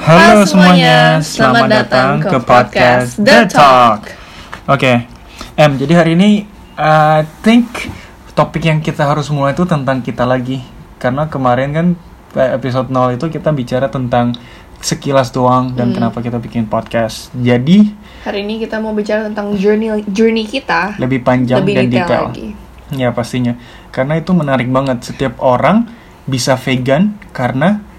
Halo semuanya, selamat datang ke podcast The Talk. Oke, Em, jadi hari ini I think topik yang kita harus mulai itu tentang kita lagi. Karena kemarin kan eh, episode 0 itu kita bicara tentang sekilas doang dan kenapa kita bikin podcast. Jadi Hari ini kita mau bicara tentang journey journey kita lebih panjang lebih dan detail, detail. lagi. Ya pastinya. Karena itu menarik banget. Setiap orang bisa vegan karena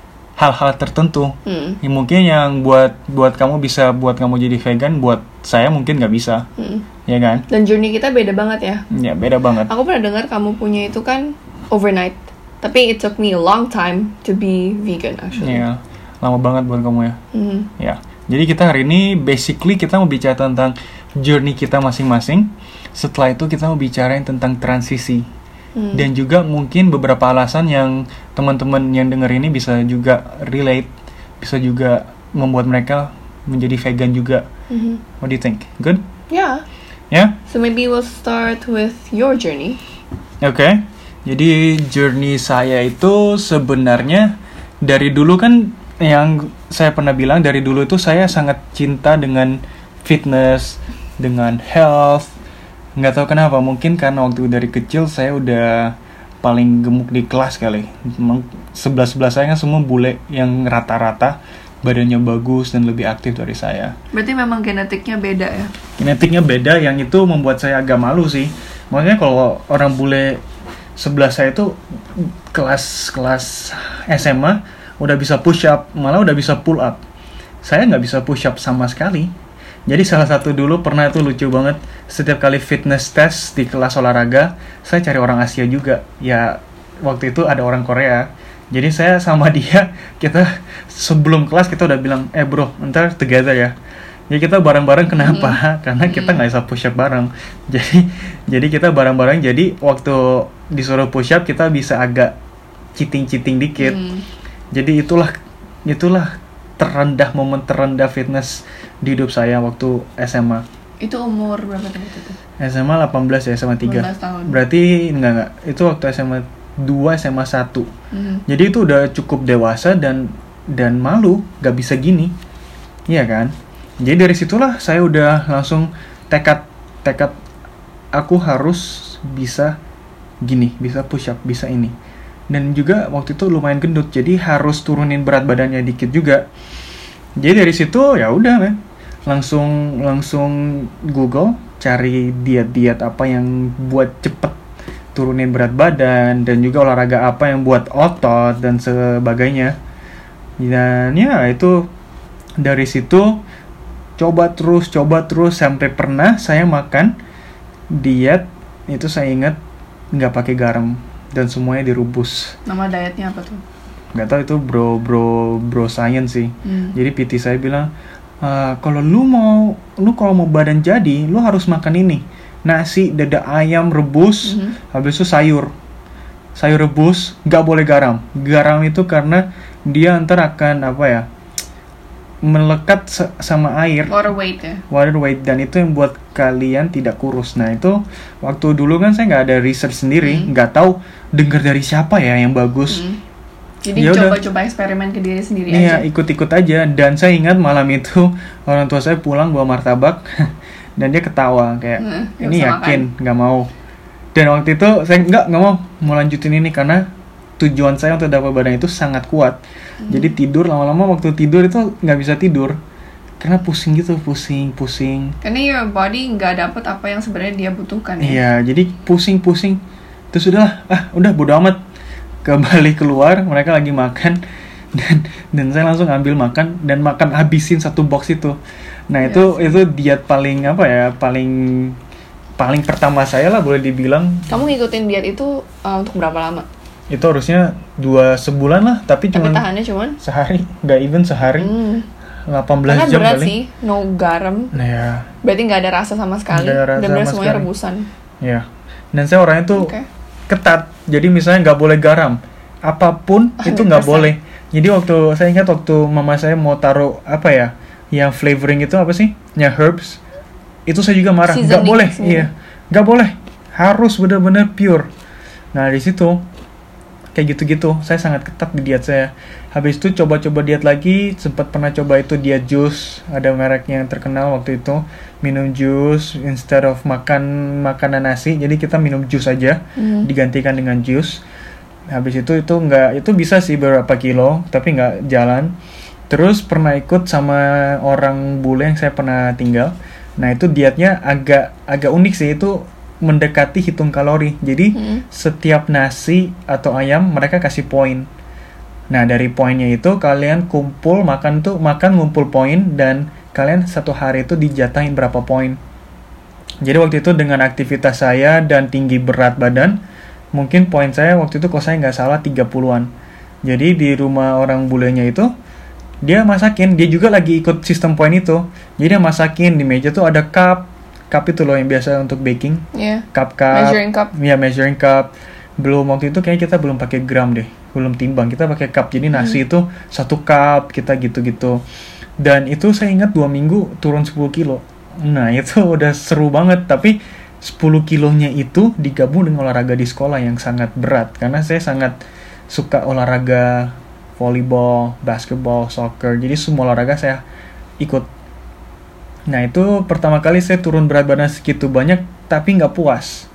hal-hal tertentu. Hmm. Ya, mungkin yang buat buat kamu bisa buat kamu jadi vegan, buat saya mungkin nggak bisa, hmm. ya kan? Dan journey kita beda banget ya. Ya beda banget. Aku pernah dengar kamu punya itu kan overnight. Tapi it took me a long time to be vegan actually. Ya lama banget buat kamu ya. Hmm. Ya. Jadi kita hari ini basically kita mau bicara tentang journey kita masing-masing. Setelah itu kita mau bicarain tentang transisi. Hmm. Dan juga mungkin beberapa alasan yang teman-teman yang denger ini bisa juga relate, bisa juga membuat mereka menjadi vegan juga. Mhm. What do you think? Good? Yeah. Ya? So maybe we'll start with your journey. Oke, jadi journey saya itu sebenarnya dari dulu kan yang saya pernah bilang dari dulu itu saya sangat cinta dengan fitness, dengan health. Nggak tahu kenapa, mungkin karena waktu dari kecil saya udah paling gemuk di kelas kali. Memang sebelah-sebelah saya kan semua bule yang rata-rata, badannya bagus dan lebih aktif dari saya Berarti memang genetiknya beda ya. genetiknya beda yang itu membuat saya agak malu sih makanya kalau orang bule sebelah saya itu kelas kelas SMA udah bisa push up malah udah bisa pull up saya nggak bisa push up sama sekali jadi salah satu dulu pernah itu lucu banget. Setiap kali fitness test di kelas olahraga saya cari orang Asia juga. Ya waktu itu ada orang Korea. Jadi saya sama dia kita sebelum kelas kita udah bilang eh bro ntar together ya. Ya kita bareng-bareng kenapa? Karena kita nggak bisa push up bareng. Jadi jadi kita bareng-bareng. Jadi waktu disuruh push up kita bisa agak cheating-cheating dikit. Hmm. jadi itulah itulah terendah momen terendah fitness di hidup saya waktu SMA Itu umur berapa tadi itu? SMA 18 ya SMA 3 18 tahun. berarti enggak enggak. Itu waktu SMA 2 SMA 1 Mhm. jadi itu udah cukup dewasa dan dan malu gak bisa gini. Iya kan? Jadi dari situlah saya udah langsung tekad tekad aku harus bisa gini bisa push up bisa ini dan juga waktu itu lumayan gendut jadi harus turunin berat badannya dikit juga. Jadi dari situ ya udah men. Langsung langsung Google cari diet-diet apa yang buat cepet turunin berat badan dan juga olahraga apa yang buat otot dan sebagainya. Dan ya itu dari situ coba terus coba terus sampai pernah saya makan diet itu saya ingat nggak pakai garam dan semuanya direbus Nama dietnya apa tuh? nggak tahu itu bro bro bro science sih Hmm. jadi PT saya bilang "Eh, kalau lu mau lu kalau mau badan jadi lu harus makan ini nasi dada ayam rebus Mhm. habis itu sayur sayur rebus nggak boleh garam garam itu karena dia ntar akan apa ya melekat sa- sama air. Water weight ya. water weight. Dan itu yang buat kalian tidak kurus. Nah itu waktu dulu kan saya nggak ada research sendiri. Nggak tahu dengar dari siapa ya yang bagus. Hmm. Jadi Ya coba-coba eksperimen ke diri sendiri Iya aja. ikut-ikut aja. Dan saya ingat malam itu orang tua saya pulang bawa martabak dan dia ketawa kayak Hmm, ini yakin nggak mau. Dan waktu itu saya nggak nggak mau mau lanjutin ini karena tujuan saya untuk dapat badan itu sangat kuat. Hmm. jadi tidur lama-lama waktu tidur itu nggak bisa tidur. Karena pusing gitu pusing pusing. Karena your body nggak dapet apa yang sebenarnya dia butuhkan ya. iya jadi pusing pusing. Terus udahlah ah udah bodo amat. Kembali keluar mereka lagi makan. Dan dan saya langsung ambil makan dan makan habisin satu box itu. Nah itu itu diet paling apa ya paling paling pertama saya lah boleh dibilang. Kamu ngikutin diet itu uh, untuk berapa lama? Itu harusnya dua sebulan lah tapi cuma tahannya cuman? sehari. Nggak even sehari. Hmm. 18 Karena jam berat kali. sih, no garam. nah ya. Berarti nggak ada rasa sama sekali. Nggak ada rasa benar semuanya sekali. rebusan. ya dan saya orangnya tuh Oke. ketat. Jadi misalnya nggak boleh garam apa pun itu nggak 100%. boleh. Jadi waktu saya ingat waktu mama saya mau taruh apa ya yang flavoring itu apa sih? Yang herbs. Itu saya juga marah. Nggak boleh. iya. Nggak boleh. Harus benar-benar pure. Nah di situ kayak gitu-gitu. Saya sangat ketat di diet saya. Habis itu coba-coba diet lagi sempat pernah coba itu diet jus. Ada mereknya yang terkenal waktu itu. Minum jus instead of makan makanan nasi. Jadi kita minum jus aja Hmm. digantikan dengan jus. Habis itu itu nggak itu bisa sih beberapa kilo tapi nggak jalan. Terus pernah ikut sama orang bule yang saya pernah tinggal. Nah itu dietnya agak agak unik sih. Itu mendekati hitung kalori jadi Hmm. setiap nasi atau ayam mereka kasih poin nah dari poinnya itu kalian kumpul makan tuh makan ngumpul poin dan kalian satu hari itu dijatahin berapa poin jadi waktu itu dengan aktivitas saya dan tinggi berat badan, mungkin poin saya waktu itu kalau saya nggak salah 30-an. Jadi di rumah orang bulenya itu, dia masakin, dia juga lagi ikut sistem poin itu. Jadi dia masakin, di meja tuh ada cup, cup itu loh yang biasa untuk baking, Yeah. cup-cup. Measuring cup. Ya, measuring cup. Belum waktu itu kayaknya kita belum pakai gram deh, belum timbang. Kita pakai cup. Jadi nasi itu satu cup, kita gitu-gitu. Dan itu saya ingat dua minggu turun 10 kilo. Nah itu udah seru banget. Tapi 10 kilonya itu digabung dengan olahraga di sekolah yang sangat berat. Karena saya sangat suka olahraga volleyball, basketball, soccer. Jadi semua olahraga saya ikut. Nah itu pertama kali saya turun berat badan segitu banyak tapi nggak puas.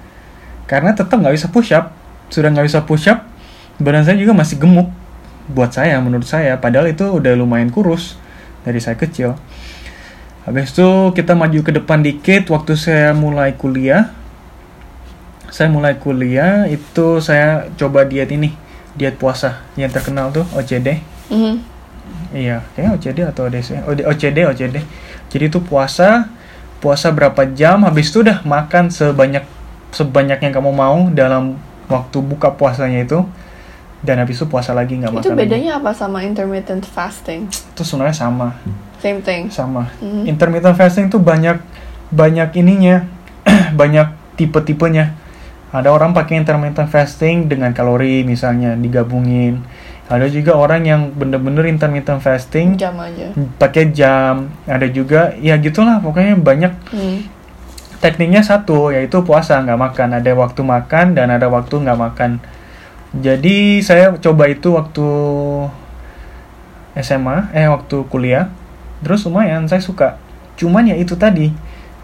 Karena tetap nggak bisa push up. Sudah nggak bisa push up, badan saya juga masih gemuk. Buat saya, menurut saya. Padahal itu udah lumayan kurus dari saya kecil. Habis itu kita maju ke depan dikit waktu saya mulai kuliah. Saya mulai kuliah itu saya coba diet ini, diet puasa yang terkenal tuh OCD. Mhm. Iya, kayaknya OCD atau ODC. OD- OCD, OCD. Jadi itu puasa, puasa berapa jam, habis itu udah makan sebanyak sebanyak yang kamu mau dalam waktu buka puasanya itu. Dan habis itu puasa lagi nggak makan. Itu lagi. bedanya apa sama intermittent fasting? Itu sebenarnya sama, Same thing. sama. Mhm. Intermittent fasting tuh banyak banyak ininya, banyak tipe-tipenya. Ada orang pakai intermittent fasting dengan kalori misalnya digabungin. Ada juga orang yang bener-bener intermittent fasting. Jam aja. pakai jam. Ada juga ya gitulah pokoknya banyak. Hmm. tekniknya satu yaitu puasa nggak makan. Ada waktu makan dan ada waktu nggak makan. Jadi saya coba itu waktu SMA eh waktu kuliah. Terus lumayan saya suka. Cuman ya itu tadi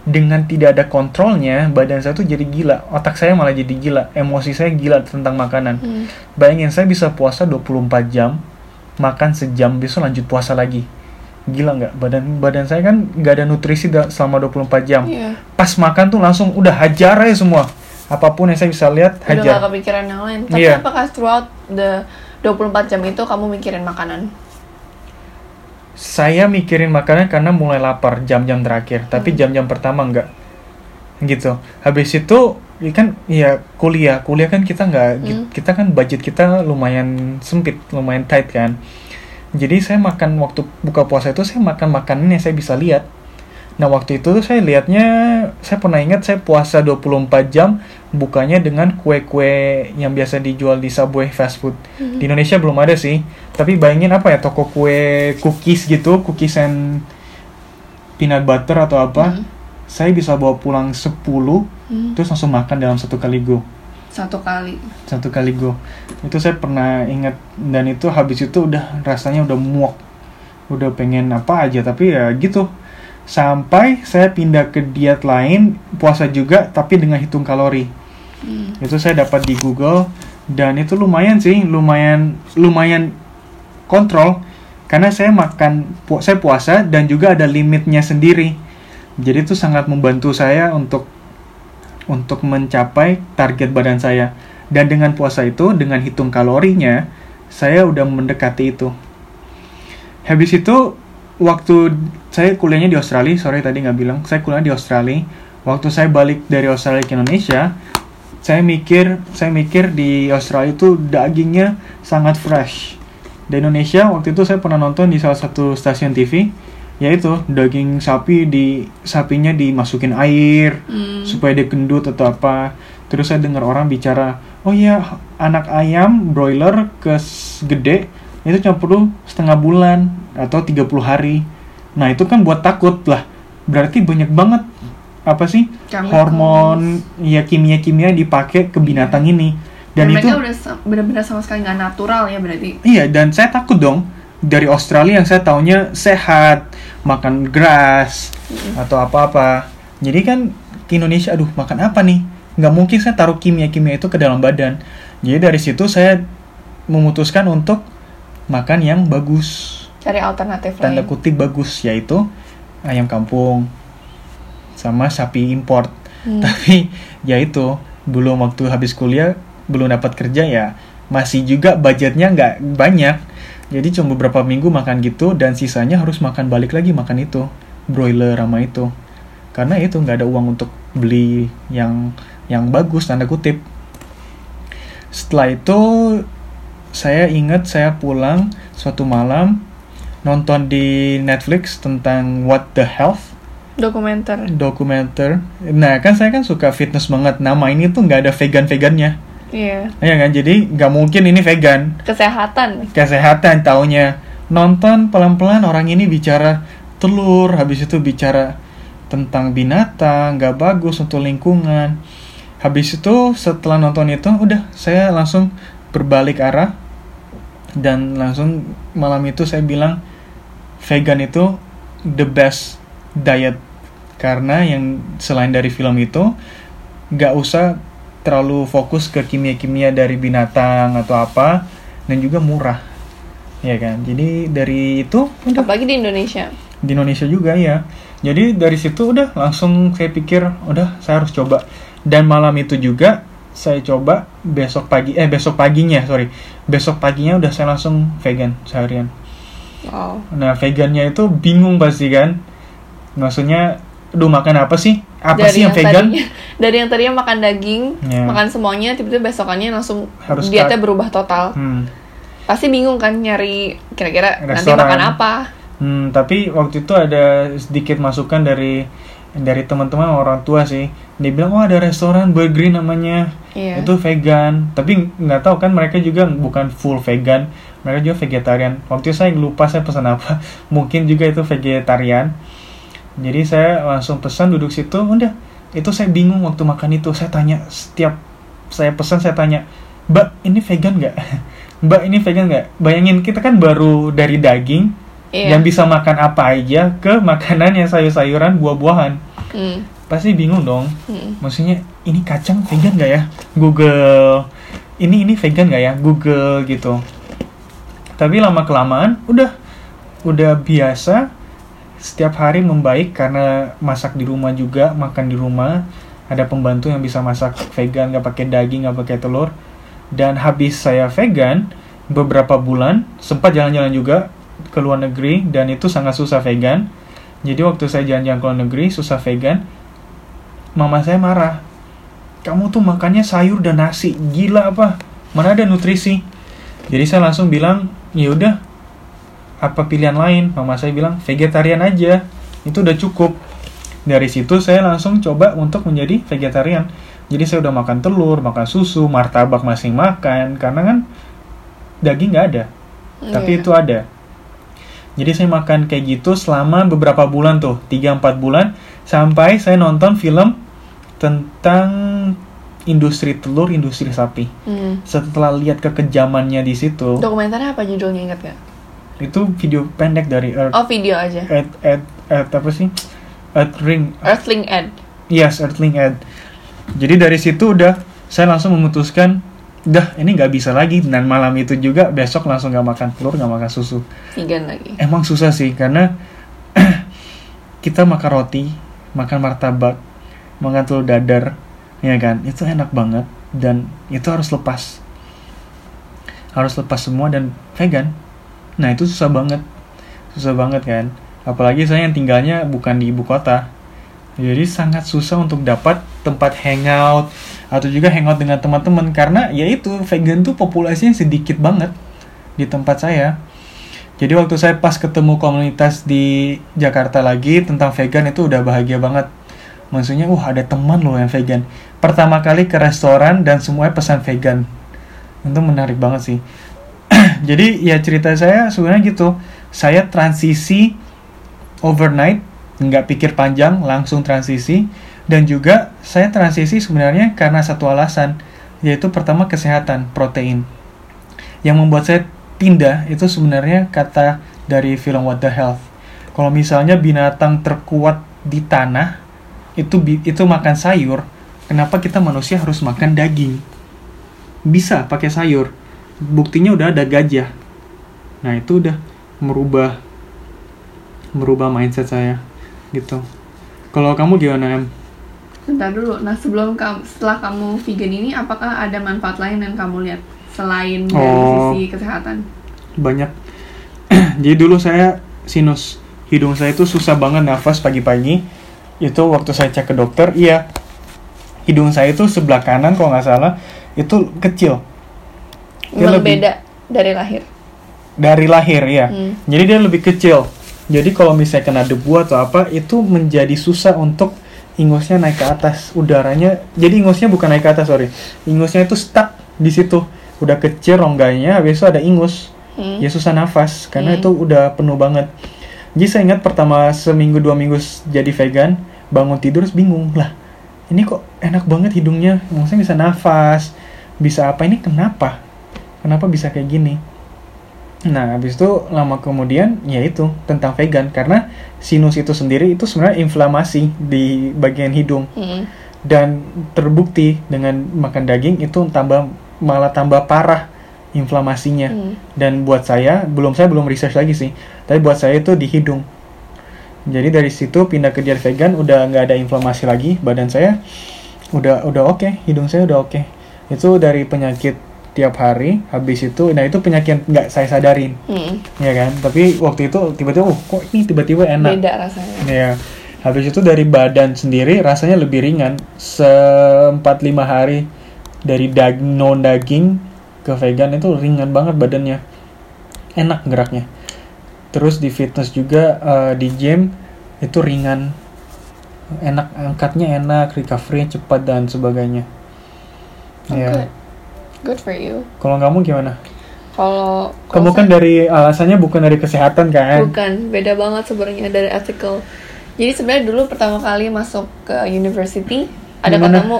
dengan tidak ada kontrolnya badan saya tuh jadi gila otak saya malah jadi gila emosi saya gila tentang makanan Hmm. Bayangin saya bisa puasa 24 jam, makan sejam, besok lanjut puasa lagi. Gila nggak? Badan badan saya kan nggak ada nutrisi selama 24 jam. Iya. Pas makan tuh langsung udah hajar aja semua. Apa pun yang saya bisa lihat Udah gak hajar. kepikiran yang lain. Tapi Iya. apakah throughout the 24 jam itu kamu mikirin makanan? Saya mikirin makanan karena mulai lapar jam-jam terakhir, tapi jam-jam pertama nggak. Gitu. Habis itu ya kan ya kuliah, kuliah kan kita nggak Hmm. kita kan budget kita lumayan sempit, lumayan tight kan. Jadi saya makan waktu buka puasa itu saya makan makanan yang saya bisa lihat. Nah waktu itu tuh saya lihatnya, saya pernah ingat saya puasa 24 jam bukanya dengan kue-kue yang biasa dijual di Subway fast food. Di Indonesia belum ada sih, tapi bayangin apa ya toko kue cookies gitu, cookies and peanut butter atau apa. Hmm. Saya bisa bawa pulang 10 Hmm. terus langsung makan dalam satu kali go Satu kali. satu kali go itu saya pernah ingat dan itu habis itu udah rasanya udah muak udah pengen apa aja tapi ya gitu sampai saya pindah ke diet lain puasa juga tapi dengan hitung kalori. Hmm. itu saya dapat di Google dan itu lumayan sih lumayan lumayan kontrol. Karena saya makan pu- saya puasa dan juga ada limitnya sendiri. Jadi itu sangat membantu saya untuk untuk mencapai target badan saya. Dan dengan puasa itu dengan hitung kalorinya saya udah mendekati itu. Habis itu waktu saya kuliahnya di Australia sorry tadi nggak bilang saya kuliah di Australia. Waktu saya balik dari Australia ke Indonesia saya mikir saya mikir di Australia itu dagingnya sangat fresh. Di Indonesia waktu itu saya pernah nonton di salah satu stasiun TV yaitu daging sapi di sapinya dimasukin air Hmm. supaya dia gendut atau apa. Terus saya dengar orang bicara oh iya anak ayam broiler ke gede itu cuma perlu setengah bulan atau 30 hari. Nah itu kan buat takut lah. Berarti banyak banget apa sih Chemicals. hormon ya kimia-kimia dipakai ke binatang ini. Dan, dan itu mereka udah benar-benar sama sekali nggak natural ya berarti? Iya dan saya takut dong. Dari Australia yang saya taunya sehat makan grass mm. atau apa-apa. Jadi kan ke Indonesia aduh makan apa nih? Nggak mungkin saya taruh kimia-kimia itu ke dalam badan. Jadi dari situ saya memutuskan untuk makan yang bagus. Cari alternatif tanda lain. kutip bagus yaitu ayam kampung sama sapi import. Hmm. tapi ya itu belum waktu habis kuliah belum dapat kerja ya masih juga budgetnya nggak banyak. Jadi cuma beberapa minggu makan gitu dan sisanya harus makan balik lagi makan itu. Broiler sama itu. Karena itu nggak ada uang untuk beli yang yang bagus tanda kutip. Setelah itu saya ingat saya pulang suatu malam nonton di Netflix tentang What the Health? Dokumenter. Dokumenter. Nah kan saya kan suka fitness banget. Nama ini tuh nggak ada vegan vegannya iya yeah. kan? Jadi nggak mungkin ini vegan. Kesehatan. Kesehatan taunya. Nonton pelan pelan orang ini bicara telur habis itu bicara tentang binatang nggak bagus untuk lingkungan. Habis itu setelah nonton itu udah saya langsung berbalik arah dan langsung malam itu saya bilang vegan itu the best diet. Karena yang selain dari film itu nggak usah terlalu fokus ke kimia-kimia dari binatang atau apa dan juga murah. Ya kan? Jadi dari itu udah. Apalagi di Indonesia. Di Indonesia juga ya jadi dari situ udah langsung saya pikir udah saya harus coba. Dan malam itu juga saya coba besok pagi eh besok paginya sorry besok paginya udah saya langsung vegan seharian wow. nah vegannya itu bingung pasti kan maksudnya Duh makan apa sih? Apa dari sih yang, yang vegan? Tadinya, dari yang tadinya makan daging, yeah. makan semuanya, tiba-tiba besokannya langsung Harus dietnya cut. berubah total. Hmm. Pasti bingung kan nyari kira-kira nanti makan apa. Hmm, tapi waktu itu ada sedikit masukan dari dari teman-teman orang tua sih. Dia bilang oh ada restoran burger namanya. Yeah. Itu vegan. Tapi nggak tahu kan mereka juga bukan full vegan. Mereka juga vegetarian. Waktu itu saya lupa saya pesan apa. Mungkin juga itu vegetarian jadi saya langsung pesan duduk situ udah itu saya bingung waktu makan itu saya tanya setiap saya pesan saya tanya mbak ini vegan nggak mbak ini vegan nggak bayangin kita kan baru dari daging iya. yang bisa makan apa aja ke makanan yang sayur-sayuran buah-buahan. Mm. pasti bingung dong. Mm. maksudnya ini kacang vegan nggak ya? Google ini ini vegan nggak ya? Google gitu. Tapi lama kelamaan udah udah biasa setiap hari membaik karena masak di rumah juga makan di rumah. Ada pembantu yang bisa masak vegan nggak pakai daging nggak pakai telur. Dan habis saya vegan beberapa bulan sempat jalan-jalan juga ke luar negeri dan itu sangat susah vegan. Jadi waktu saya jalan-jalan ke luar negeri susah vegan mama saya marah. Kamu tuh makannya sayur dan nasi gila apa? Mana ada nutrisi? Jadi saya langsung bilang ya udah apa pilihan lain? Mama saya bilang vegetarian aja. Itu udah cukup. Dari situ saya langsung coba untuk menjadi vegetarian. Jadi saya udah makan telur makan susu martabak masih makan. Karena kan daging nggak ada. Yeah. tapi iya. itu ada jadi saya makan kayak gitu selama beberapa bulan tuh 3-4 bulan sampai saya nonton film tentang industri telur, industri sapi. Hmm. Setelah lihat kekejamannya di situ. Dokumenternya apa judulnya ingat gak? itu video pendek dari Earth oh video aja Earth, Earth, Earth apa sih Earth Ring Earthling Ed yes Earthling Ed jadi dari situ udah saya langsung memutuskan udah ini nggak bisa lagi. Dan malam itu juga besok langsung nggak makan telur nggak makan susu. Vegan lagi. Emang susah sih karena kita makan roti makan martabak makan telur dadar ya kan? Itu enak banget dan itu harus lepas. Harus lepas semua dan vegan. Nah itu susah banget, susah banget kan. Apalagi saya yang tinggalnya bukan di ibu kota. Jadi sangat susah untuk dapat tempat hangout atau juga hangout dengan teman-teman karena ya itu vegan tuh populasinya sedikit banget di tempat saya. Jadi waktu saya pas ketemu komunitas di Jakarta lagi tentang vegan itu udah bahagia banget. Maksudnya, wah ada teman loh yang vegan. Pertama kali ke restoran dan semuanya pesan vegan. Itu menarik banget sih. jadi ya cerita saya sebenarnya gitu saya transisi overnight nggak pikir panjang langsung transisi dan juga saya transisi sebenarnya karena satu alasan yaitu pertama kesehatan protein. Yang membuat saya pindah itu sebenarnya kata dari film What the Health. Kalau misalnya binatang terkuat di tanah itu itu makan sayur kenapa kita manusia harus makan daging? Bisa pakai sayur. Buktinya udah ada gajah. Nah itu udah merubah merubah mindset saya gitu. Kalau kamu gimana em Bentar dulu. Nah, sebelum kamu setelah kamu vegan ini apakah ada manfaat lain yang kamu lihat selain dari oh, sisi kesehatan? Banyak. Jadi dulu saya sinus hidung saya itu susah banget nafas pagi-pagi. Itu waktu saya cek ke dokter, iya. Hidung saya itu sebelah kanan kalau nggak salah itu kecil. Dia Memang lebih, beda dari lahir. Dari lahir ya. Hmm. Jadi dia lebih kecil. Jadi kalau misalnya kena debu atau apa itu menjadi susah untuk ingusnya naik ke atas udaranya jadi ingusnya bukan naik ke atas sorry. Ingusnya itu stuck di situ. Udah kecil rongganya habis itu ada ingus hmm. ya susah nafas karena hmm. itu udah penuh banget. Jadi saya ingat pertama seminggu dua minggu jadi vegan bangun tidur bingung lah ini kok enak banget hidungnya? Maksudnya bisa nafas bisa apa? Ini kenapa? Kenapa bisa kayak gini Nah, habis itu lama kemudian ya itu tentang vegan karena sinus itu sendiri itu sebenarnya inflamasi di bagian hidung. Mm. Dan terbukti dengan makan daging itu tambah malah tambah parah inflamasinya. Mm. Dan buat saya, belum saya belum research lagi sih, tapi buat saya itu di hidung. Jadi dari situ pindah ke diet vegan udah nggak ada inflamasi lagi, badan saya udah udah oke, okay, hidung saya udah oke. Okay. Itu dari penyakit tiap hari habis itu nah itu penyakit nggak saya sadarin. Hmm. ya kan? Tapi waktu itu tiba-tiba oh kok ini tiba-tiba enak? Beda rasanya. Ya habis itu dari badan sendiri rasanya lebih ringan. Seempat lima hari dari daging non daging ke vegan itu ringan banget badannya. Enak geraknya. Terus di fitness juga uh, di gym itu ringan. Enak angkatnya enak recovery cepat dan sebagainya. Okay. ya Good for you. Kalau kamu gimana? Kalau kamu kan dari alasannya bukan dari kesehatan kan? Bukan, beda banget sebenarnya dari ethical. Jadi sebenarnya dulu pertama kali masuk ke university ada Di mana? ketemu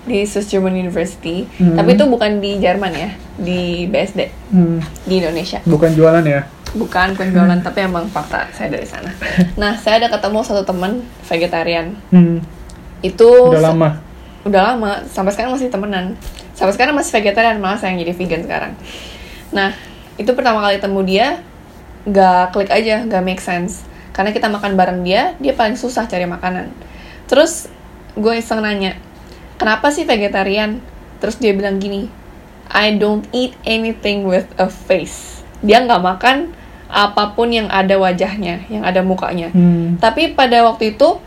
di Swiss German University, hmm. tapi itu bukan di Jerman ya, di BSD hmm. di Indonesia. Bukan jualan ya? Bukan, bukan jualan, hmm. tapi emang fakta saya dari sana. Nah, saya ada ketemu satu teman vegetarian. Hmm. Itu udah lama. Udah lama, sampai sekarang masih temenan sampai sekarang masih vegetarian malah saya yang jadi vegan sekarang. Nah itu pertama kali temu dia gak klik aja gak make sense. Karena kita makan bareng dia dia paling susah cari makanan. Terus gue iseng nanya kenapa sih vegetarian? Terus dia bilang gini I don't eat anything with a face. Dia nggak makan apa pun yang ada wajahnya yang ada mukanya. Hmm. tapi pada waktu itu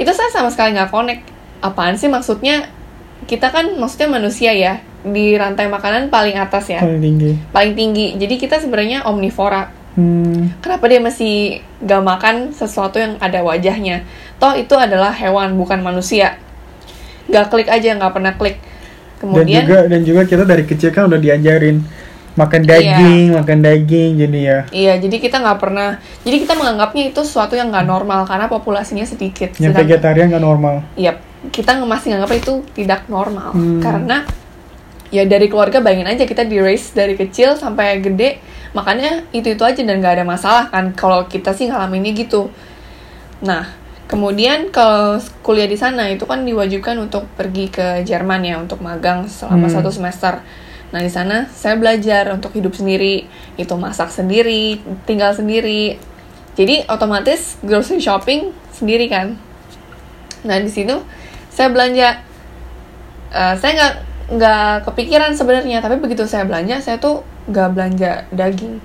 itu saya sama sekali nggak connect. Apaan sih maksudnya kita kan maksudnya manusia ya di rantai makanan paling atas ya. Paling tinggi. Paling tinggi. Jadi kita sebenarnya omnivora. Hmm. kenapa dia masih gak makan sesuatu yang ada wajahnya? Toh itu adalah hewan bukan manusia. Gak klik aja nggak pernah klik. Kemudian dan juga dan juga kita dari kecil kan udah diajarin makan daging iya. makan daging jadi ya. Iya jadi kita nggak pernah jadi kita menganggapnya itu sesuatu yang nggak normal karena populasinya sedikit. Yang vegetarian nggak normal. Iya kita masih nganggap itu tidak normal. Hmm. karena ya dari keluarga bayangin aja kita di race dari kecil sampai gede makanya itu itu aja dan gak ada masalah kan kalau kita sih ngalaminnya gitu. Nah kemudian kalau kuliah di sana itu kan diwajibkan untuk pergi ke Jerman ya untuk magang selama hmm. satu semester. Nah di sana saya belajar untuk hidup sendiri itu masak sendiri tinggal sendiri. Jadi otomatis grocery shopping sendiri kan. Nah di situ saya belanja uh, saya nggak nggak kepikiran sebenarnya tapi begitu saya belanja saya tuh nggak belanja daging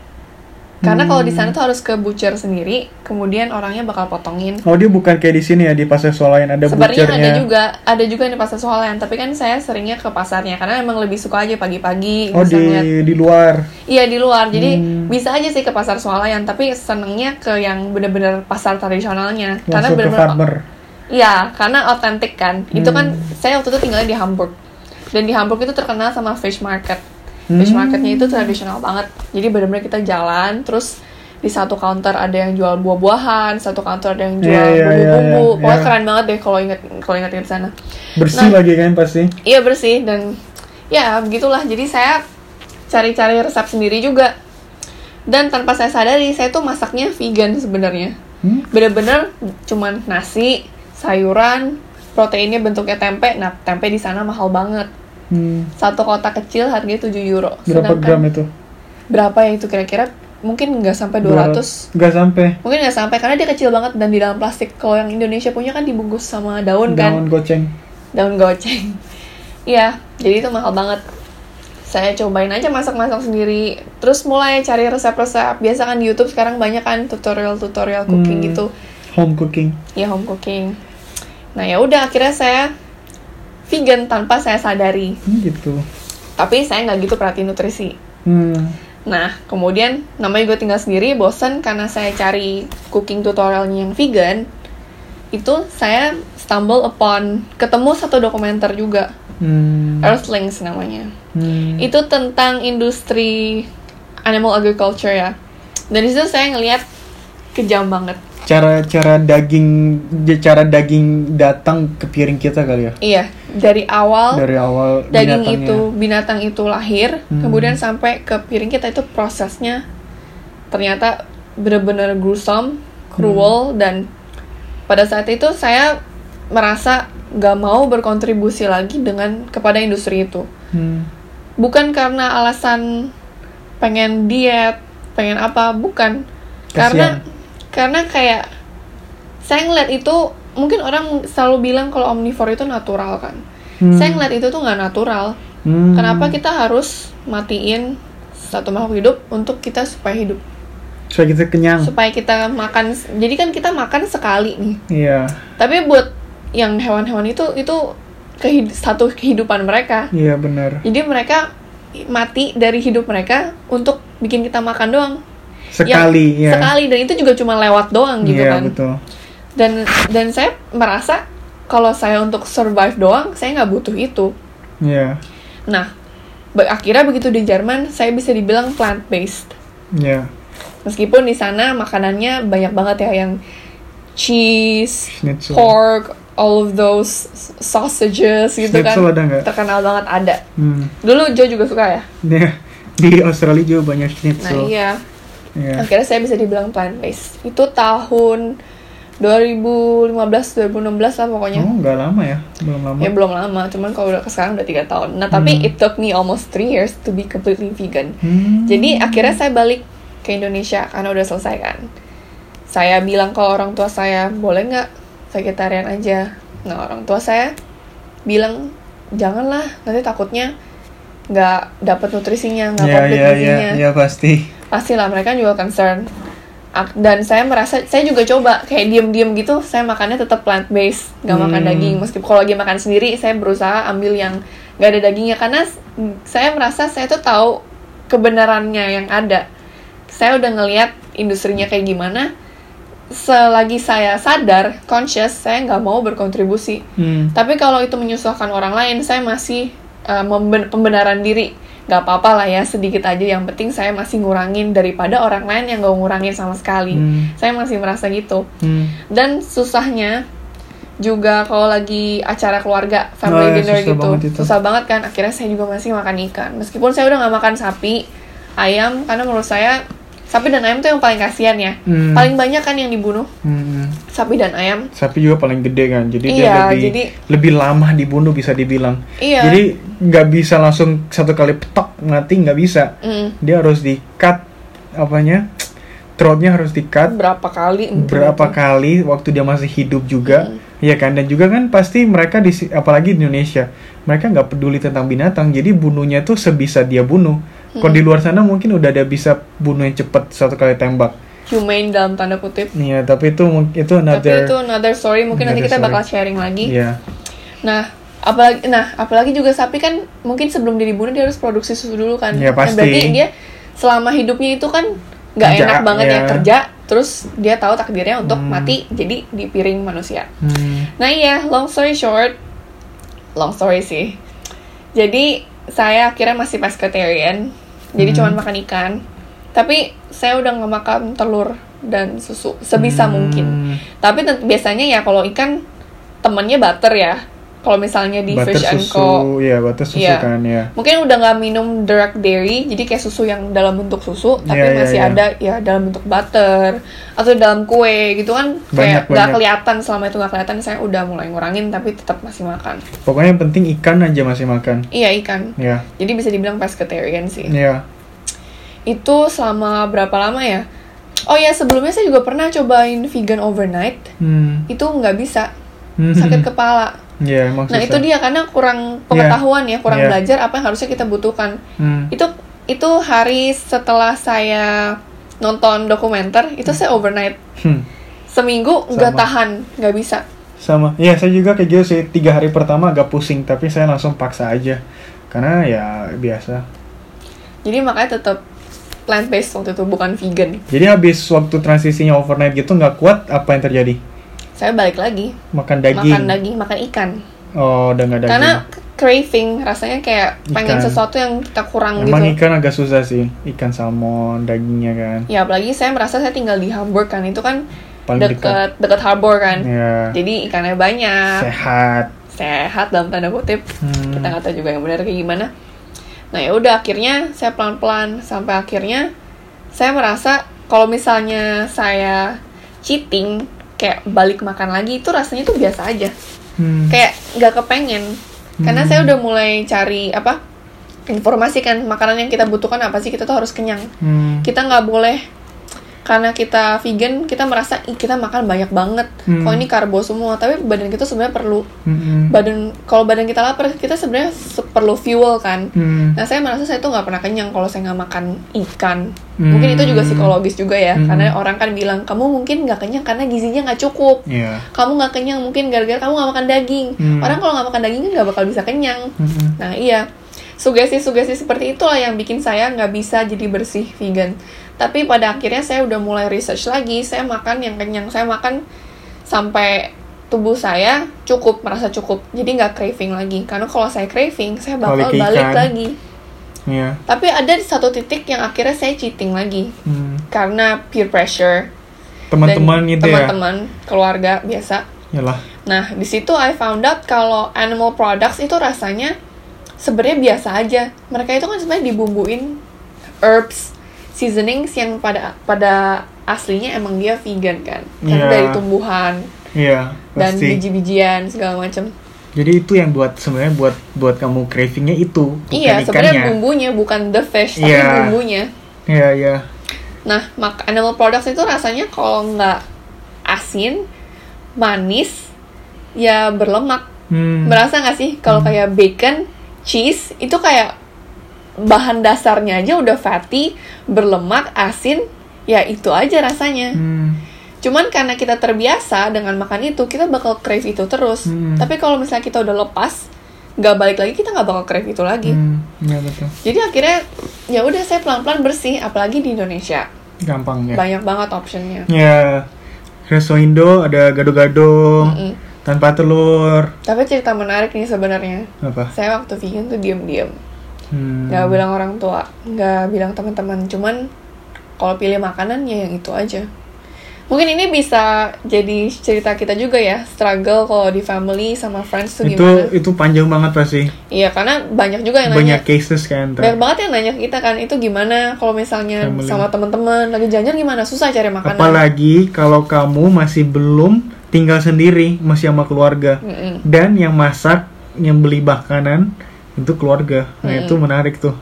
karena hmm. kalau di sana tuh harus ke butcher sendiri, kemudian orangnya bakal potongin. Oh dia bukan kayak di sini ya di pasar swalayan ada Sebenarnya ada juga, ada juga di pasar swalayan. Tapi kan saya seringnya ke pasarnya karena emang lebih suka aja pagi-pagi. Oh di di luar. Iya di luar, jadi hmm. bisa aja sih ke pasar swalayan. Tapi senengnya ke yang bener-bener pasar tradisionalnya. Langsung karena bener-bener Iya, karena otentik kan. Hmm. Itu kan saya waktu itu tinggalnya di Hamburg. Dan di Hamburg itu terkenal sama fish market. Fish hmm. marketnya itu tradisional banget. Jadi benar-benar kita jalan, terus di satu counter ada yang jual buah-buahan, satu counter ada yang jual yeah, yeah, bumbu-bumbu. Yeah, yeah, Pokoknya yeah. keren banget deh kalau inget kalau inget di sana. Bersih nah, lagi kan pasti. Iya bersih dan ya begitulah jadi saya cari-cari resep sendiri juga dan tanpa saya sadari saya tuh masaknya vegan sebenarnya Hmm? bener-bener cuman nasi sayuran proteinnya bentuknya tempe. Nah tempe di sana mahal banget. Hmm. satu kotak kecil harganya 7 euro. Berapa Sedangkan- gram itu? berapa ya itu kira-kira? Mungkin nggak sampai 200 Nggak sampai. mungkin nggak sampai karena dia kecil banget dan di dalam plastik. Kalau yang Indonesia punya kan dibungkus sama daun kan? Daun goceng. daun goceng. Iya jadi itu mahal banget. Saya cobain aja masak-masak sendiri. Terus mulai cari resep-resep. Biasa kan di YouTube sekarang banyak kan tutorial-tutorial cooking Hmm. gitu. Home cooking. ya home cooking nah ya udah akhirnya saya vegan tanpa saya sadari Hmm, gitu. tapi saya nggak gitu perhatiin nutrisi Hmm. Nah, kemudian namanya gue tinggal sendiri, bosan karena saya cari cooking tutorialnya yang vegan. Itu saya stumble upon ketemu satu dokumenter juga, Hmm. Earthlings namanya. Hmm. Itu tentang industri animal agriculture ya. Dan di situ saya ngelihat kejam banget. Cara cara daging cara daging datang ke piring kita kali ya. Iya, dari awal Dari awal daging binatangnya. itu binatang itu lahir Hmm. kemudian sampai ke piring kita itu prosesnya ternyata benar-benar gruesome cruel Hmm. dan pada saat itu saya merasa gak mau berkontribusi lagi dengan kepada industri itu Hmm. bukan karena alasan pengen diet pengen apa bukan Kasian. karena kayak saya ngeliat itu mungkin orang selalu bilang kalau omnivore itu natural kan Hmm. saya ngeliat itu tuh nggak natural Hmm. kenapa kita harus matiin satu makhluk hidup untuk kita supaya hidup Supaya kita kenyang. supaya kita makan jadi kan kita makan sekali nih Iya. tapi buat yang hewan-hewan itu itu kehid- satu kehidupan mereka Iya benar. jadi mereka mati dari hidup mereka untuk bikin kita makan doang Sekali Yang ya. sekali dan itu juga cuma lewat doang gitu Iya kan betul. dan dan saya merasa kalau saya untuk survive doang saya nggak butuh itu Iya. nah akhirnya begitu di Jerman saya bisa dibilang plant based Iya. meskipun di sana makanannya banyak banget ya yang cheese Schnitzel. pork all of those sausages gitu Schnitzel kan ada nggak? terkenal banget ada Hmm. dulu Joe juga suka ya Iya. Di Australia juga banyak nah schnitzel. iya Iya. akhirnya saya bisa dibilang plant based itu tahun 2015 2016 lah pokoknya Oh nggak lama ya? Belum lama. ya belum lama cuman kalau udah sekarang udah tiga tahun nah tapi Hmm. it took me almost three years to be completely vegan Hmm. jadi akhirnya saya balik ke Indonesia karena udah selesai kan saya bilang ke orang tua saya boleh nggak vegetarian aja nah orang tua saya bilang janganlah nanti takutnya nggak dapat nutrisinya nggak Ya komplit ya ya gizinya ya pasti. pastilah mereka juga concern. Dan saya merasa saya juga coba kayak diem-diem gitu saya makannya tetap plant based nggak makan Hmm. daging. Meskipun kalau lagi makan sendiri saya berusaha ambil yang nggak ada dagingnya. Karena saya merasa saya tuh tahu kebenarannya yang ada. Saya udah ngelihat industrinya kayak gimana. Selagi saya sadar conscious saya nggak mau berkontribusi. Hmm. tapi kalau itu menyusahkan orang lain, saya masih uh, memben- pembenaran diri. Gak apa-apa lah ya, sedikit aja. Yang penting saya masih ngurangin daripada orang lain yang gak ngurangin sama sekali. Hmm. Saya masih merasa gitu. Hmm. Dan susahnya juga kalau lagi acara keluarga, Oh, family ya, dinner susah gitu. banget itu. Susah banget kan. Akhirnya saya juga masih makan ikan. Meskipun saya udah gak makan sapi, ayam, karena menurut saya sapi dan ayam tuh yang paling kasihan ya. Hmm. Paling banyak kan yang dibunuh, Hmm. Sapi dan ayam. Sapi juga paling gede kan, jadi dia Iya, lebih jadi- lebih lama dibunuh bisa dibilang. Iya. Jadi nggak bisa langsung satu kali petok mati nggak bisa. Mm. Dia harus di cut apanya, throatnya harus di cut berapa kali berapa itu. kali waktu dia masih hidup juga, Hmm. ya kan? Dan juga kan pasti mereka di apalagi di Indonesia, mereka nggak peduli tentang binatang, jadi bunuhnya tuh sebisa dia bunuh. Kalau Hmm. di luar sana mungkin udah ada bisa bunuh yang cepet satu kali tembak. Humane dalam tanda kutip. Iya, tapi itu itu another. Tapi itu another story, mungkin nanti another kita bakal story. sharing lagi. Iya. Nah, apalagi nah, apalagi juga sapi kan mungkin sebelum dia dibunuh dia harus produksi susu dulu kan. Ya, Nah, pasti. berarti dia selama hidupnya itu kan nggak enak banget ya. ya. kerja, terus dia tahu takdirnya untuk Hmm. mati jadi di piring manusia. Hmm. Nah iya, long story short, long story sih. Jadi saya akhirnya masih pescatarian, jadi Hmm. cuman makan ikan. Tapi saya udah nggak makan telur dan susu sebisa Hmm. mungkin. Tapi biasanya ya kalau ikan temennya butter ya. kalau misalnya di butter Fish and susu, Co ya butter susu Iya. kan ya. mungkin udah nggak minum dark dairy jadi kayak susu yang dalam bentuk susu tapi Iya, iya, masih iya. ada ya dalam bentuk butter atau dalam kue gitu kan Banyak, kayak nggak kelihatan selama itu nggak kelihatan saya udah mulai ngurangin tapi tetap masih makan Pokoknya yang penting ikan aja masih makan. iya ikan Ya, jadi bisa dibilang pescatarian sih ya. Itu selama berapa lama ya oh ya sebelumnya saya juga pernah cobain vegan overnight Hmm. itu nggak bisa Hmm. sakit kepala Ya, emang nah itu dia karena kurang pengetahuan ya kurang Iya. belajar apa yang harusnya kita butuhkan Hmm. itu itu hari setelah saya nonton dokumenter itu saya overnight Hmm. seminggu nggak tahan nggak bisa Sama. Iya, saya juga kayak gitu sih. Tiga hari pertama agak pusing, tapi saya langsung paksa aja. Karena ya biasa. jadi makanya tetap plant based waktu itu bukan vegan Jadi habis waktu transisinya overnight gitu nggak kuat, apa yang terjadi? saya balik lagi Makan daging. makan daging makan ikan Oh, udah nggak daging. karena craving rasanya kayak pengen Ikan. sesuatu yang kita kurang Emang gitu ikan agak susah sih. Ikan salmon, dagingnya kan. ya apalagi saya merasa saya tinggal di Hamburg kan itu kan Paling dekat. deket deket harbor kan Ya. jadi ikannya banyak Sehat. sehat dalam tanda kutip Hmm. kita nggak tahu juga yang benar kayak gimana nah ya udah akhirnya saya pelan pelan sampai akhirnya saya merasa kalau misalnya saya cheating kayak balik makan lagi itu rasanya tuh biasa aja Hmm. kayak nggak kepengen karena Hmm. saya udah mulai cari apa informasi kan makanan yang kita butuhkan apa sih kita tuh harus kenyang Hmm. kita nggak boleh karena kita vegan kita merasa "Ih, kita makan banyak banget Hmm. kok ini karbo semua tapi badan kita sebenarnya perlu Hmm. badan kalau badan kita lapar kita sebenarnya se- perlu fuel kan Hmm. nah saya merasa saya tuh nggak pernah kenyang kalau saya nggak makan ikan Hmm. mungkin itu juga psikologis juga ya Hmm. karena orang kan bilang kamu mungkin nggak kenyang karena gizinya nggak cukup Iya. kamu nggak kenyang mungkin gara-gara kamu nggak makan daging Hmm. orang kalau nggak makan daging kan nggak bakal bisa kenyang Hmm. nah iya sugesti-sugesti seperti itulah yang bikin saya nggak bisa jadi bersih vegan tapi pada akhirnya saya udah mulai research lagi saya makan yang kenyang saya makan sampai tubuh saya cukup merasa cukup jadi nggak craving lagi karena kalau saya craving saya bakal Balik balik lagi Iya. tapi ada di satu titik yang akhirnya saya cheating lagi Hmm. karena peer pressure Teman-teman itu ya. teman-teman keluarga biasa Yalah. Nah, di situ I found out kalau animal products itu rasanya sebenarnya biasa aja. Mereka itu kan sebenarnya dibumbuin herbs, seasonings yang pada pada aslinya emang dia vegan kan. Karena Iya. dari tumbuhan Iya, dan biji-bijian segala macam. Jadi itu yang buat sebenarnya buat buat kamu cravingnya itu, bukan Iya, sebenarnya bumbunya bukan the fish, tapi Iya. bumbunya. Iya, iya. Nah, mak animal products itu rasanya kalau nggak asin, manis, ya berlemak. Hmm. Berasa nggak sih kalau kayak bacon, cheese itu kayak bahan dasarnya aja udah fatty, berlemak, asin, ya itu aja rasanya. Hmm. Cuman karena kita terbiasa dengan makan itu, kita bakal crave itu terus. Hmm. Tapi kalau misalnya kita udah lepas, nggak balik lagi, kita nggak bakal crave itu lagi. Hmm. Iya betul. Jadi akhirnya ya udah saya pelan-pelan bersih, apalagi di Indonesia Gampang ya. banyak banget optionnya. Ya. Resto Indo ada gado-gado tanpa telur. Tapi cerita menarik nih sebenarnya. Apa? Saya waktu vegan tuh diem-diem. Hmm. nggak bilang orang tua nggak bilang teman-teman cuman kalau pilih makanan ya yang itu aja mungkin ini bisa jadi cerita kita juga ya struggle kalau di family sama friends tuh itu gimana itu panjang banget pasti. iya karena banyak juga yang Banyak nanya cases kan. banyak banget yang nanya kita kan itu gimana kalau misalnya Family. sama teman-teman lagi jajan gimana susah cari makanan Apalagi kalau kamu masih belum tinggal sendiri, masih sama keluarga. Mm-mm. Dan yang masak, yang beli makanan itu keluarga. Nah, Hmm. itu menarik tuh.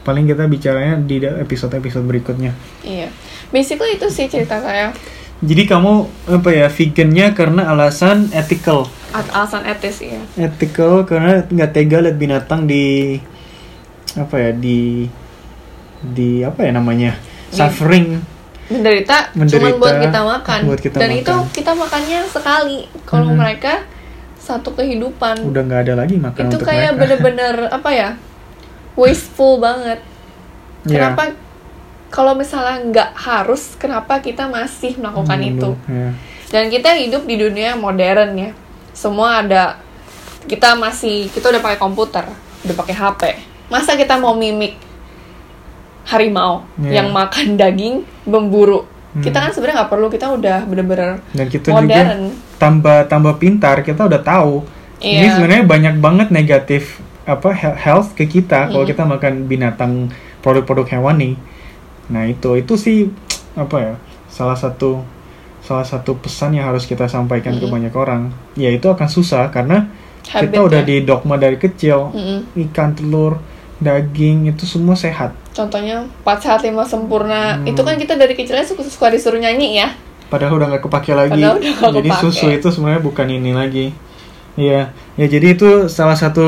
Paling kita bicaranya di episode-episode berikutnya. iya basically itu sih cerita saya Jadi kamu apa ya vegannya karena alasan ethical. At- alasan etis ya Ethical karena nggak tega lihat binatang di apa ya di di apa ya namanya Di- suffering. menderita, Menderita, cuman buat kita makan buat kita dan makan. itu kita makannya sekali kalau Hmm. mereka satu kehidupan. Udah nggak ada lagi makan itu untuk kayak bener-bener apa ya wasteful banget. Ya. kenapa kalau misalnya nggak harus kenapa kita masih melakukan Hmm, itu? ya. dan kita hidup di dunia modern ya. Semua ada kita masih kita udah pakai komputer udah pakai HP masa kita mau mimik harimau Iya. yang makan daging memburu Hmm. kita kan sebenarnya nggak perlu kita udah bener-bener Dan kita juga modern tambah tambah pintar kita udah tahu Ini Iya. sebenarnya banyak banget negatif apa he- health ke kita kalau Mm. kita makan binatang produk-produk hewani. Nah, itu itu sih apa ya? Salah satu salah satu pesan yang harus kita sampaikan ke Mm. banyak orang. Ya itu akan susah karena kita Habit udah ya. di dogma dari kecil. Mm-mm. Ikan, telur, daging itu semua sehat. Contohnya 4 sehat 5 sempurna. Hmm. Itu kan kita dari kecilnya suka, suka disuruh nyanyi ya. Padahal udah nggak kepake lagi. Padahal udah nggak jadi kepake. susu itu sebenarnya bukan ini lagi. Iya, ya jadi itu salah satu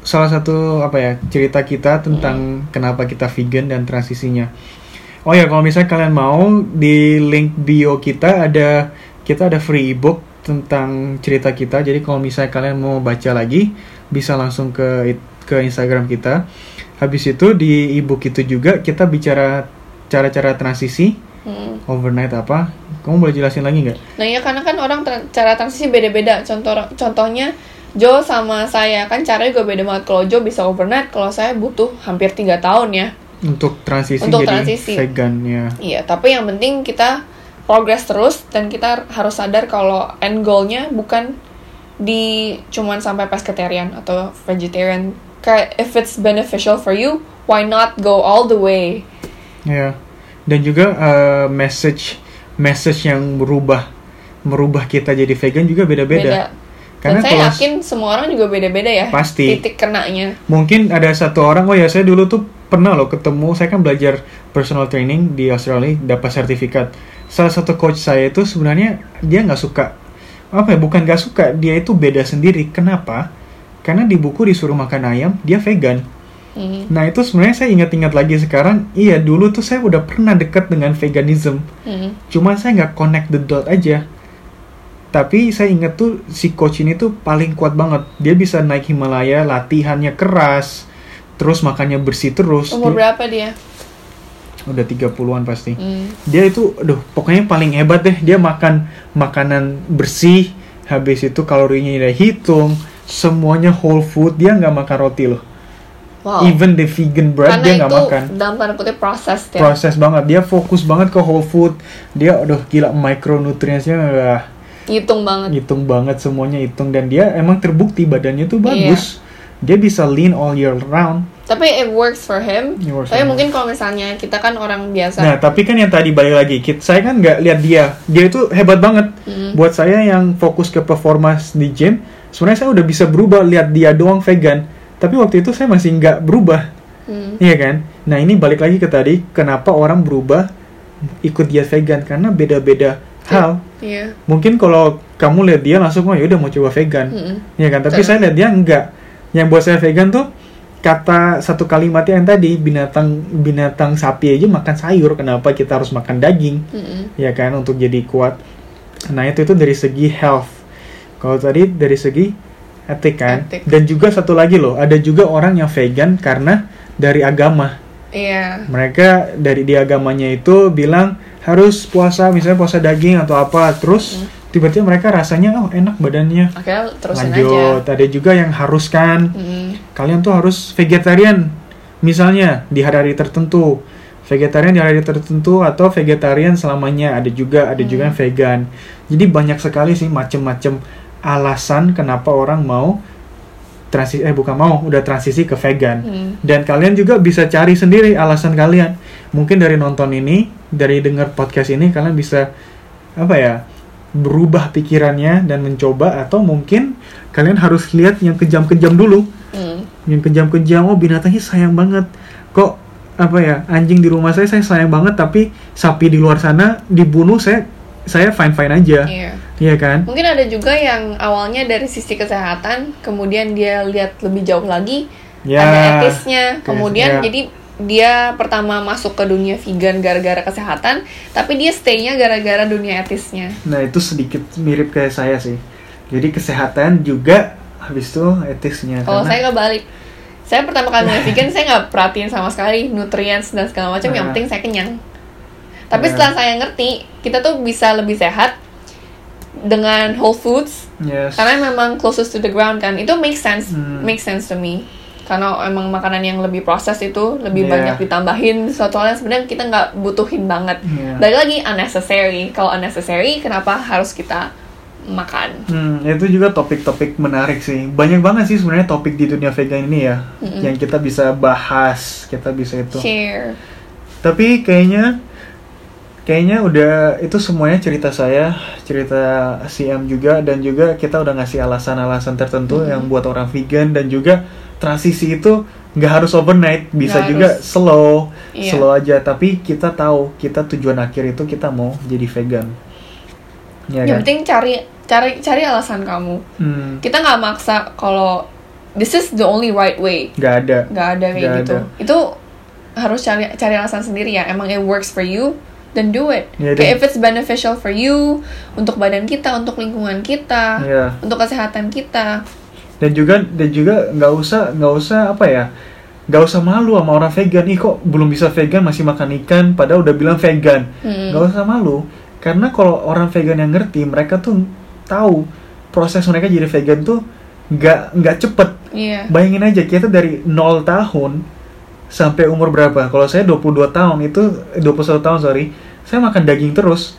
salah satu apa ya cerita kita tentang kenapa kita vegan dan transisinya. Oh ya, kalau misalnya kalian mau di link bio kita ada kita ada free ebook tentang cerita kita. Jadi kalau misalnya kalian mau baca lagi bisa langsung ke ke Instagram kita. Habis itu di ebook itu juga kita bicara cara-cara transisi Mm. overnight apa? Kamu boleh jelasin lagi nggak? Nah ya karena kan orang tra- cara transisi beda-beda. Contoh contohnya Joe sama saya kan caranya juga beda banget. Kalau Joe bisa overnight, kalau saya butuh hampir tiga tahun ya. Untuk transisi Untuk jadi transisi. vegan ya. Iya, tapi yang penting kita progress terus dan kita harus sadar kalau end goalnya bukan di cuman sampai pescatarian atau vegetarian. Kayak if it's beneficial for you, why not go all the way? Ya. Dan juga eh, message message yang berubah merubah kita jadi vegan juga beda-beda. Beda. Karena dan saya kalau yakin semua orang juga beda-beda ya. Pasti. Titik kenanya. mungkin ada satu orang oh ya saya dulu tuh pernah loh ketemu saya kan belajar personal training di Australia dapat sertifikat salah satu coach saya itu sebenarnya dia nggak suka apa ya bukan nggak suka dia itu beda sendiri kenapa karena di buku disuruh makan ayam dia vegan Hmm. nah itu sebenarnya saya ingat-ingat lagi sekarang iya dulu tuh saya udah pernah dekat dengan veganism Hmm. cuma saya nggak connect the dot aja tapi saya ingat tuh si coach ini tuh paling kuat banget dia bisa naik Himalaya latihannya keras terus makannya bersih terus Umur Dia- berapa dia? udah 30-an pasti Hmm. dia itu aduh pokoknya paling hebat deh dia makan makanan bersih habis itu kalorinya dia hitung semuanya whole food dia nggak makan roti loh Wow. even the vegan bread Karena dia nggak itu makan dalam tanda kutip proses ya. proses banget dia fokus banget ke whole food dia aduh gila micronutrientsnya wah, Hitung banget. hitung banget semuanya hitung dan dia emang terbukti badannya tuh Iya. bagus dia bisa lean all year round Tapi it works for him. It works Tapi for mungkin kalau misalnya kita kan orang biasa. nah tapi kan yang tadi balik lagi kit saya kan nggak lihat dia dia itu hebat banget Mm. buat saya yang fokus ke performance di gym sebenarnya saya udah bisa berubah lihat dia doang vegan tapi waktu itu saya masih nggak berubah. Hmm. iya kan? Nah ini balik lagi ke tadi kenapa orang berubah ikut diet vegan? Karena beda-beda hal. Iya. mungkin kalau kamu lihat dia langsung oh ya udah mau coba vegan. Mm-mm. ya kan? Tapi Betul. saya lihat dia enggak yang buat saya vegan tuh kata satu kalimat yang tadi binatang binatang sapi aja makan sayur kenapa kita harus makan daging? Mm-mm. ya kan? Untuk jadi kuat. Nah itu itu dari segi health kalau tadi dari segi etik kan Etik. dan juga satu lagi loh ada juga orang yang vegan karena dari agama Iya. mereka dari di agamanya itu bilang harus puasa misalnya puasa daging atau apa terus Hmm. tiba-tiba mereka rasanya oh enak badannya Akhirnya terusin lanjut aja. ada juga yang haruskan Mm. kalian tuh harus vegetarian misalnya di hari-hari tertentu vegetarian di hari tertentu atau vegetarian selamanya ada juga ada juga Hmm. yang vegan jadi banyak sekali sih macem-macem alasan kenapa orang mau transisi eh bukan mau udah transisi ke vegan Hmm. dan kalian juga bisa cari sendiri alasan kalian mungkin dari nonton ini dari dengar podcast ini kalian bisa apa ya berubah pikirannya dan mencoba atau mungkin kalian harus lihat yang kejam-kejam dulu Mm. yang kejam-kejam oh binatangnya sayang banget kok apa ya anjing di rumah saya saya sayang banget tapi sapi di luar sana dibunuh saya saya fine fine aja Iya. Iya kan Mungkin ada juga yang awalnya dari sisi kesehatan, kemudian dia lihat lebih jauh lagi, ya ada etisnya, Etis, kemudian ya. jadi dia pertama masuk ke dunia vegan gara-gara kesehatan, tapi dia stay-nya gara-gara dunia etisnya. nah itu sedikit mirip kayak saya sih jadi kesehatan juga habis itu etisnya Kalau karena- saya kebalik, saya pertama kali mulai vegan saya nggak perhatiin sama sekali nutrients dan segala macam. Yang Nah. penting saya kenyang. Tapi Nah. setelah saya ngerti, kita tuh bisa lebih sehat dengan whole foods yes. karena memang closest to the ground kan. Itu make sense, Hmm. make sense to me. Karena emang makanan yang lebih proses itu lebih Yeah. banyak ditambahin sesuatu hal yang sebenarnya kita nggak butuhin banget. Iya. Balik lagi unnecessary. Kalau unnecessary, kenapa harus kita makan. Hmm, itu juga topik-topik menarik sih. Banyak banget sih sebenarnya topik di dunia vegan ini ya, Mm-mm. yang kita bisa bahas, kita bisa itu. Share. Tapi kayaknya, kayaknya udah itu semuanya cerita saya, cerita CM juga, dan juga kita udah ngasih alasan-alasan tertentu Mm-mm. yang buat orang vegan dan juga transisi itu nggak harus overnight, bisa Nggak juga harus. slow, Iya. slow aja. Tapi kita tahu kita tujuan akhir itu kita mau jadi vegan. Ya Yang kan? penting cari cari cari alasan kamu. Hmm, Kita nggak maksa kalau this is the only right way. nggak ada. nggak ada kayak Nggak gitu ada. itu harus cari cari alasan sendiri ya emang it works for you then do it. Iya, kayak if it's beneficial for you untuk badan kita untuk lingkungan kita Iya. untuk kesehatan kita. Dan juga dan juga nggak usah nggak usah apa ya nggak usah malu sama orang vegan. Ih kok belum bisa vegan masih makan ikan padahal udah bilang vegan. Hmm. usah malu karena kalau orang vegan yang ngerti mereka tuh tahu proses mereka jadi vegan tuh nggak nggak cepet. Iya. Bayangin aja kita dari 0 tahun sampai umur berapa? Kalau saya 22 tahun itu eh, 21 tahun sorry. Saya makan daging terus.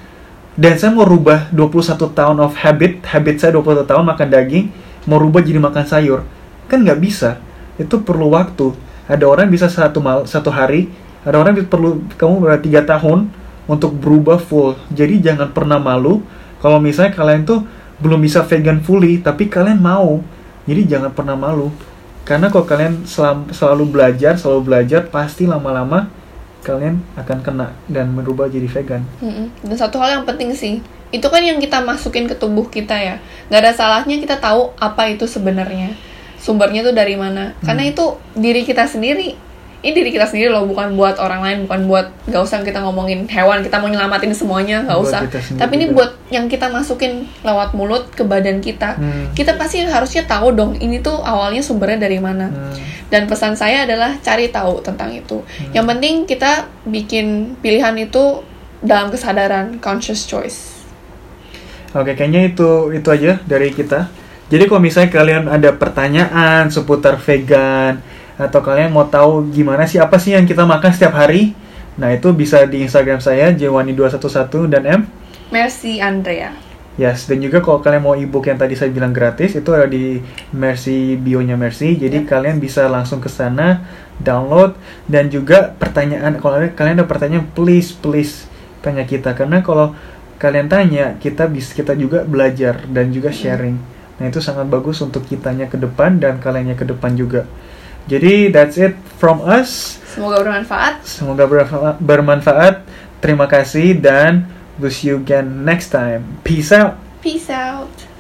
Dan saya mau rubah 21 tahun of habit habit saya 21 tahun makan daging mau rubah jadi makan sayur. Kan nggak bisa. Itu perlu waktu. Ada orang bisa satu mal satu hari ada orang perlu kamu berarti tiga tahun untuk berubah full. Jadi jangan pernah malu. Kalau misalnya kalian tuh belum bisa vegan fully tapi kalian mau jadi jangan pernah malu karena kalau kalian selam- selalu belajar selalu belajar pasti lama-lama kalian akan kena dan berubah jadi vegan. Mm-mm. dan satu hal yang penting sih itu kan yang kita masukin ke tubuh kita ya. Nggak ada salahnya kita tahu apa itu sebenarnya. Sumbernya tuh dari mana. Karena Hmm. itu diri kita sendiri ini diri kita sendiri loh bukan buat orang lain bukan buat nggak usah kita ngomongin hewan kita mau nyelamatin semuanya Buat usah tapi ini juga. buat yang kita masukin lewat mulut ke badan kita Hmm. kita pasti harusnya tahu dong ini tuh awalnya sumbernya dari mana Hmm. dan pesan saya adalah cari tahu tentang itu. Hmm. Yang penting kita bikin pilihan itu dalam kesadaran conscious choice. Oke, kayaknya itu itu aja dari kita. Jadi kalau misalnya kalian ada pertanyaan seputar vegan atau kalian mau tahu gimana sih apa sih yang kita makan setiap hari, nah itu bisa di Instagram saya jwani211 dan M. Merci Andrea. Yes, dan juga kalau kalian mau ebook yang tadi saya bilang gratis itu ada di Mercy bio-nya Mercy. Jadi Ya. kalian bisa langsung ke sana download dan juga pertanyaan kalau ada- kalian ada pertanyaan please please tanya kita karena kalau kalian tanya kita bisa kita juga belajar dan juga sharing. Nah, itu sangat bagus untuk kitanya ke depan dan kaliannya ke depan juga. Jadi that's it from us. Semoga bermanfaat. Semoga bermanfaat. Terima kasih dan we'll see you again next time. Peace out. Peace out.